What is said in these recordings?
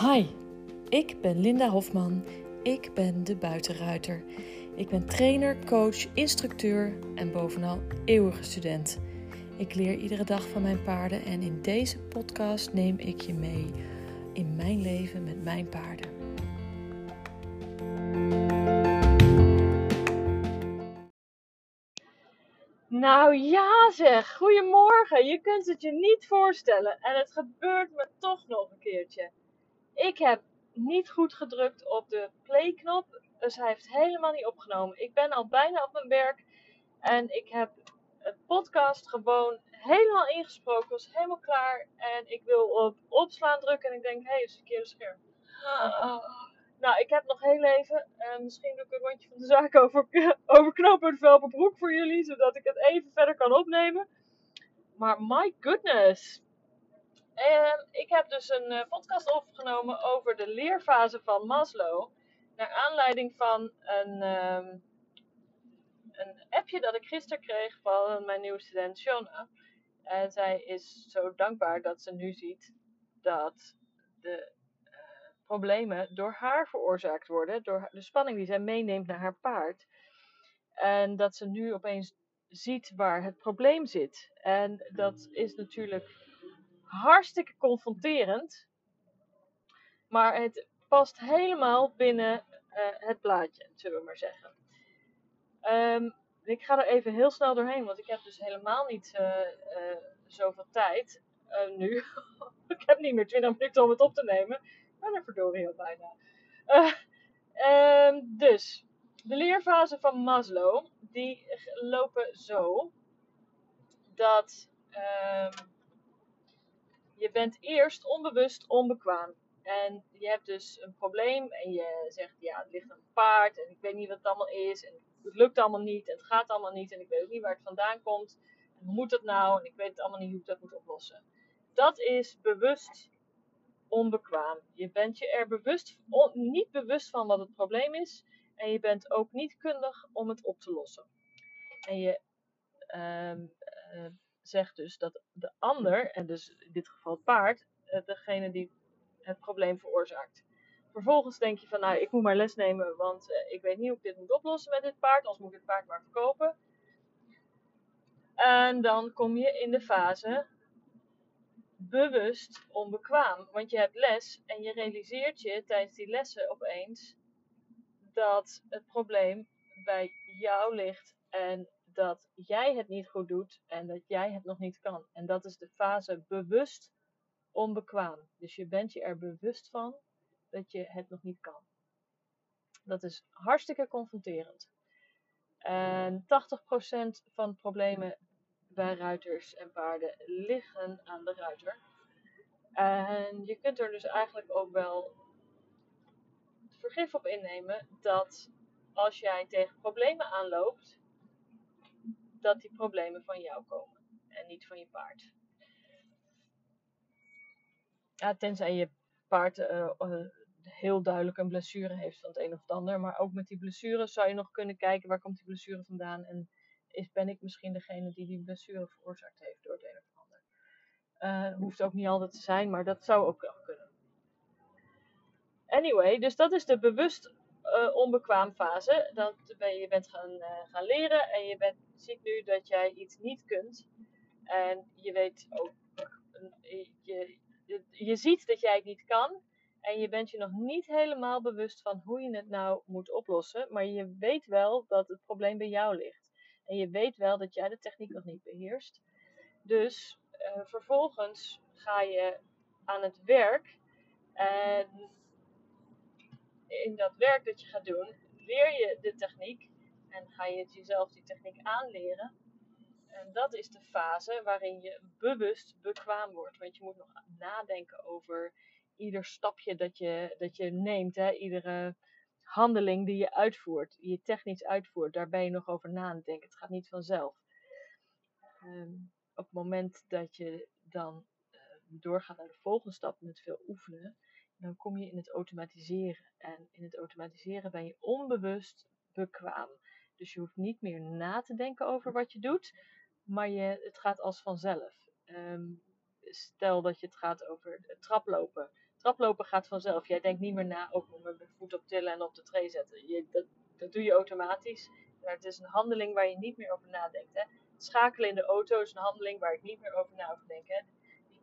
Hi, ik ben Linda Hofman. Ik ben de buitenruiter. Ik ben trainer, coach, instructeur en bovenal eeuwige student. Ik leer iedere dag van mijn paarden en in deze podcast neem ik je mee in mijn leven met mijn paarden. Nou ja zeg, goedemorgen. Je kunt het je niet voorstellen en het gebeurt me toch nog een keertje. Ik heb niet goed gedrukt op de play-knop, dus hij heeft helemaal niet opgenomen. Ik ben al bijna op mijn werk en ik heb het podcast gewoon helemaal ingesproken, was helemaal klaar. En ik wil op opslaan drukken en ik denk, hé, hey, het is verkeerde scherm. Nou, ik heb nog heel even. Uh, misschien doe ik een rondje van de zaak over, over Velperbroek voor jullie, zodat ik het even verder kan opnemen. Maar my goodness. En ik heb dus een uh, podcast opgenomen over de leerfase van Maslow. Naar aanleiding van een, um, een appje dat ik gisteren kreeg van mijn nieuwe student Shona. En zij is zo dankbaar dat ze nu ziet dat de problemen door haar veroorzaakt worden, door de spanning die zij meeneemt naar haar paard. En dat ze nu opeens ziet waar het probleem zit. En dat is natuurlijk hartstikke confronterend, maar het past helemaal binnen uh, het plaatje, zullen we maar zeggen. Um, ik ga er even heel snel doorheen, want ik heb dus helemaal niet uh, uh, zoveel tijd nu. ik heb niet meer 20 minuten om het op te nemen ben er verdorie al bijna. Um, dus, de leerfase van Maslow, die lopen zo dat um, je bent eerst onbewust onbekwaam. En je hebt dus een probleem en je zegt, ja, het ligt aan het paard en ik weet niet wat het allemaal is en het lukt allemaal niet en het gaat allemaal niet en ik weet ook niet waar het vandaan komt. En hoe moet het nou? En ik weet allemaal niet hoe ik dat moet oplossen. Dat is bewust onbekwaam. Je bent je er bewust, niet bewust van wat het probleem is. En je bent ook niet kundig om het op te lossen. En je uh, uh, zegt dus dat de ander, en dus in dit geval het paard, uh, degene die het probleem veroorzaakt. Vervolgens denk je van, nou, ik moet maar les nemen, want eh, ik weet niet hoe ik dit moet oplossen met dit paard, anders moet ik het paard maar verkopen. En dan kom je in de fase bewust onbekwaam. Want je hebt les en je realiseert je tijdens die lessen opeens dat het probleem bij jou ligt en dat jij het niet goed doet en dat jij het nog niet kan. En dat is de fase bewust onbekwaam. Dus je bent je er bewust van dat je het nog niet kan. Dat is hartstikke confronterend. En 80% van problemen bij ruiters en paarden liggen aan de ruiter. En je kunt er dus eigenlijk ook wel vergif op innemen dat als jij tegen problemen aanloopt, dat die problemen van jou komen en niet van je paard. Tenzij je paard uh, uh, heel duidelijk een blessure heeft van het een of het ander. Maar ook met die blessure zou je nog kunnen kijken waar komt die blessure vandaan en is, ben ik misschien degene die die blessure veroorzaakt heeft door het een of ander. Uh, hoeft ook niet altijd te zijn, maar dat zou ook wel kunnen. Anyway, dus dat is de bewust uh, onbekwaam fase. Dat ben, je bent gaan, uh, gaan leren en je bent, ziet nu dat jij iets niet kunt. En je weet ook, je, je, ziet dat jij het niet kan. En je bent je nog niet helemaal bewust van hoe je het nou moet oplossen. Maar je weet wel dat het probleem bij jou ligt. En je weet wel dat jij de techniek nog niet beheerst. Dus uh, vervolgens ga je aan het werk. En in dat werk dat je gaat doen, leer je de techniek. En ga je jezelf die techniek aanleren. En dat is de fase waarin je bewust bekwaam wordt. Want je moet nog nadenken over ieder stapje dat je, dat je neemt. Hè? Iedere handeling die je uitvoert, die je technisch uitvoert, daar ben je nog over na het gaat niet vanzelf. Um, op het moment dat je dan uh, doorgaat naar de volgende stap met veel oefenen, dan kom je in het automatiseren. En in het automatiseren ben je onbewust bekwaam. Dus je hoeft niet meer na te denken over wat je doet, maar je, het gaat als vanzelf. Um, stel dat je het gaat over het traplopen Traplopen gaat vanzelf. Jij denkt niet meer na over mijn voet op tillen en op de tray zetten. Je, dat, dat doe je automatisch. Maar het is een handeling waar je niet meer over nadenkt. Hè? Schakelen in de auto is een handeling waar ik niet meer over na hoef.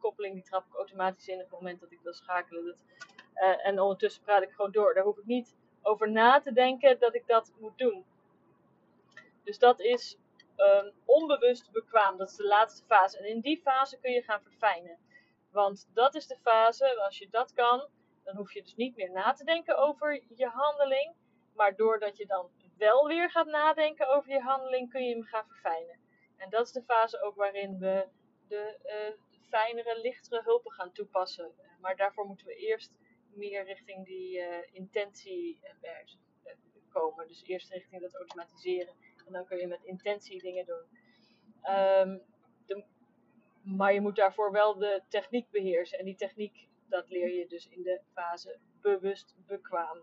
Koppeling die trap ik automatisch in op het moment dat ik wil schakelen. Uh, en ondertussen praat ik gewoon door. Daar hoef ik niet over na te denken dat ik dat moet doen. Dus dat is um, onbewust bekwaam. Dat is de laatste fase. En in die fase kun je gaan verfijnen. Want dat is de fase, als je dat kan, dan hoef je dus niet meer na te denken over je handeling. Maar doordat je dan wel weer gaat nadenken over je handeling, kun je hem gaan verfijnen. En dat is de fase ook waarin we de uh, fijnere, lichtere hulpen gaan toepassen. Maar daarvoor moeten we eerst meer richting die uh, intentie uh, komen. Dus eerst richting dat automatiseren. En dan kun je met intentie dingen doen. De, maar je moet daarvoor wel de techniek beheersen. En die techniek, dat leer je dus in de fase bewust bekwaam.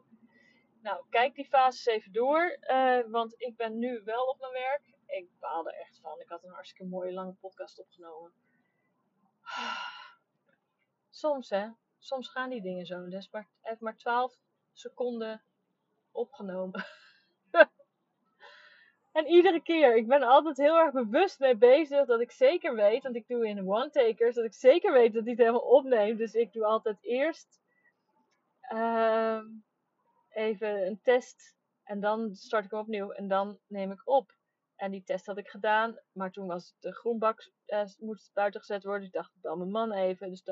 Nou, kijk die fases even door. Want ik ben nu wel op mijn werk. Ik baal er echt van. Ik had een hartstikke mooie lange podcast opgenomen. Soms hè. Soms gaan die dingen zo. Dus maar, heeft maar 12 seconden opgenomen. En iedere keer, ik ben altijd heel erg bewust mee bezig dat ik zeker weet, want ik doe in one-takers, dat ik zeker weet dat hij het helemaal opneemt. Dus ik doe altijd eerst uh, even een test en dan start ik opnieuw en dan neem ik op. En die test had ik gedaan, maar toen was de groenbak uh, moest buiten gezet worden. Ik dacht, ik bel mijn man even. Dus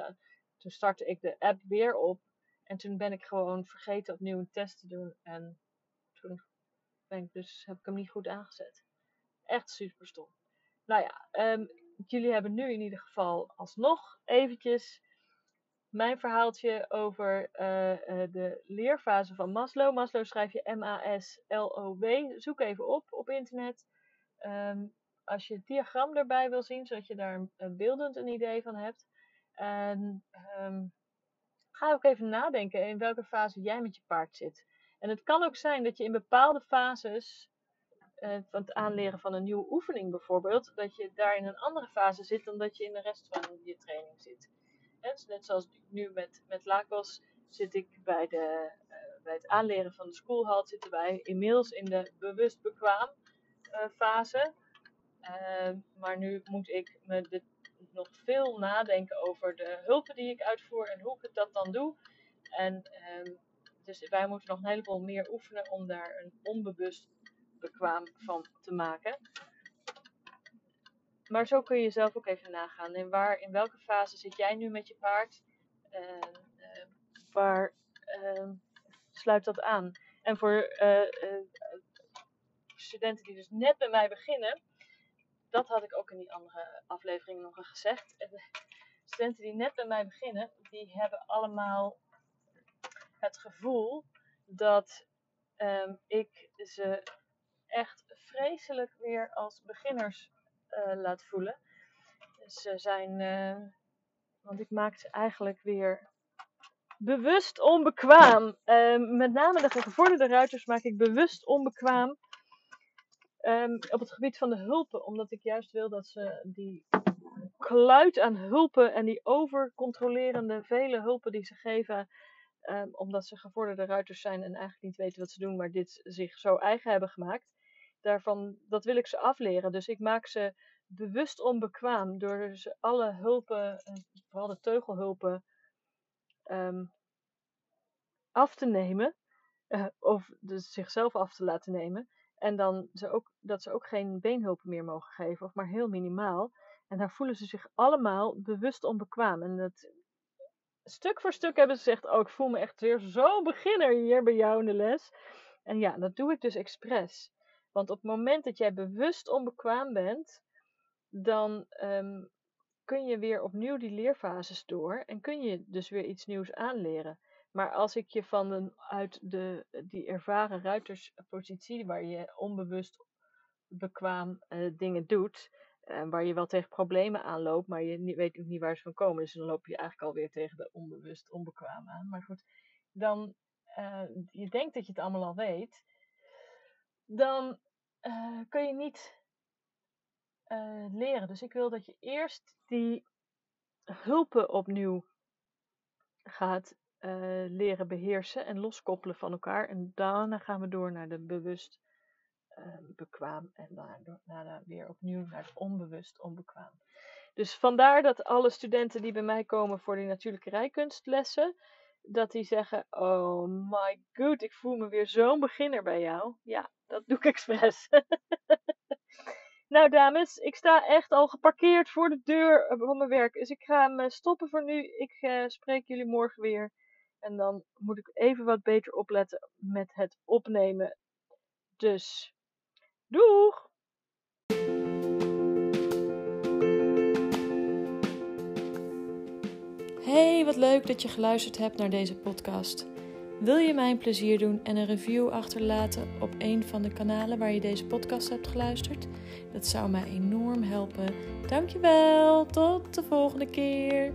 toen startte ik de app weer op. En toen ben ik gewoon vergeten opnieuw een test te doen. En toen ben ik dus, heb ik hem niet goed aangezet. Echt super stom. Nou ja, um, jullie hebben nu in ieder geval alsnog eventjes mijn verhaaltje over uh, uh, de leerfase van Maslow. Maslow schrijf je M-A-S-L-O-W. Zoek even op op internet. Um, als je het diagram erbij wil zien, zodat je daar een, beeldend een idee van hebt. En um, ga ook even nadenken in welke fase jij met je paard zit. En het kan ook zijn dat je in bepaalde fases uh, van het aanleren van een nieuwe oefening bijvoorbeeld, dat je daar in een andere fase zit dan dat je in de rest van je training zit. En dus net zoals nu met, met Lagos zit ik bij, de, uh, bij het aanleren van de schoolhalt zitten wij inmiddels in de bewust bekwaam fase. maar nu moet ik me nog veel nadenken over de hulpen die ik uitvoer en hoe ik dat dan doe. En ehm, dus wij moeten nog een heleboel meer oefenen om daar een onbewust bekwaam van te maken. Maar zo kun je zelf ook even nagaan. In, waar, in welke fase zit jij nu met je paard? Uh, waar uh, sluit dat aan? En voor uh, studenten die dus net bij mij beginnen, dat had ik ook in die andere aflevering nog gezegd. De studenten die net bij mij beginnen, die hebben allemaal het gevoel dat um, ik ze echt vreselijk weer als beginners uh, laat voelen. Ze zijn, uh, want ik maak ze eigenlijk weer bewust onbekwaam. Uh, met name de gevorderde ruiters maak ik bewust onbekwaam. Um, op het gebied van de hulpen, omdat ik juist wil dat ze die kluit aan hulpen en die overcontrolerende vele hulpen die ze geven, Um, omdat ze gevorderde ruiters zijn en eigenlijk niet weten wat ze doen, maar dit zich zo eigen hebben gemaakt. Daarvan, dat wil ik ze afleren. Dus ik maak ze bewust onbekwaam door ze alle hulpen, vooral de teugelhulpen, um, af te nemen. Uh, of dus zichzelf af te laten nemen. En dan ze ook, dat ze ook geen beenhulpen meer mogen geven, of maar heel minimaal. En daar voelen ze zich allemaal bewust onbekwaam. En dat stuk voor stuk hebben ze gezegd: Oh, ik voel me echt weer zo beginner hier bij jou in de les. En ja, dat doe ik dus expres. Want op het moment dat jij bewust onbekwaam bent, dan um, kun je weer opnieuw die leerfases door en kun je dus weer iets nieuws aanleren. Maar als ik je van een, uit de, die ervaren ruiterspositie, waar je onbewust bekwaam uh, dingen doet, uh, waar je wel tegen problemen aanloopt, maar je weet ook niet waar ze van komen. Dus dan loop je eigenlijk alweer tegen de onbewust onbekwaam aan. Maar goed, dan uh, je denkt dat je het allemaal al weet, dan kun je niet leren. Dus ik wil dat je eerst die hulpen opnieuw gaat eh, leren beheersen en loskoppelen van elkaar. En daarna gaan we door naar de bewust uh, bekwaam en daarna, weer opnieuw naar het onbewust onbekwaam. Dus vandaar dat alle studenten die bij mij komen voor die natuurlijke rijkunstlessen, dat die zeggen: Oh my god, ik voel me weer zo'n beginner bij jou. Ja, dat doe ik expres. nou, dames, ik sta echt al geparkeerd voor de deur van mijn werk. Dus ik ga me stoppen voor nu. Ik spreek jullie morgen weer. En dan moet ik even wat beter opletten met het opnemen. Dus, doeg! Hey, wat leuk dat je geluisterd hebt naar deze podcast. Wil je mij een plezier doen en een review achterlaten op een van de kanalen waar je deze podcast hebt geluisterd? Dat zou mij enorm helpen. Dankjewel, tot de volgende keer.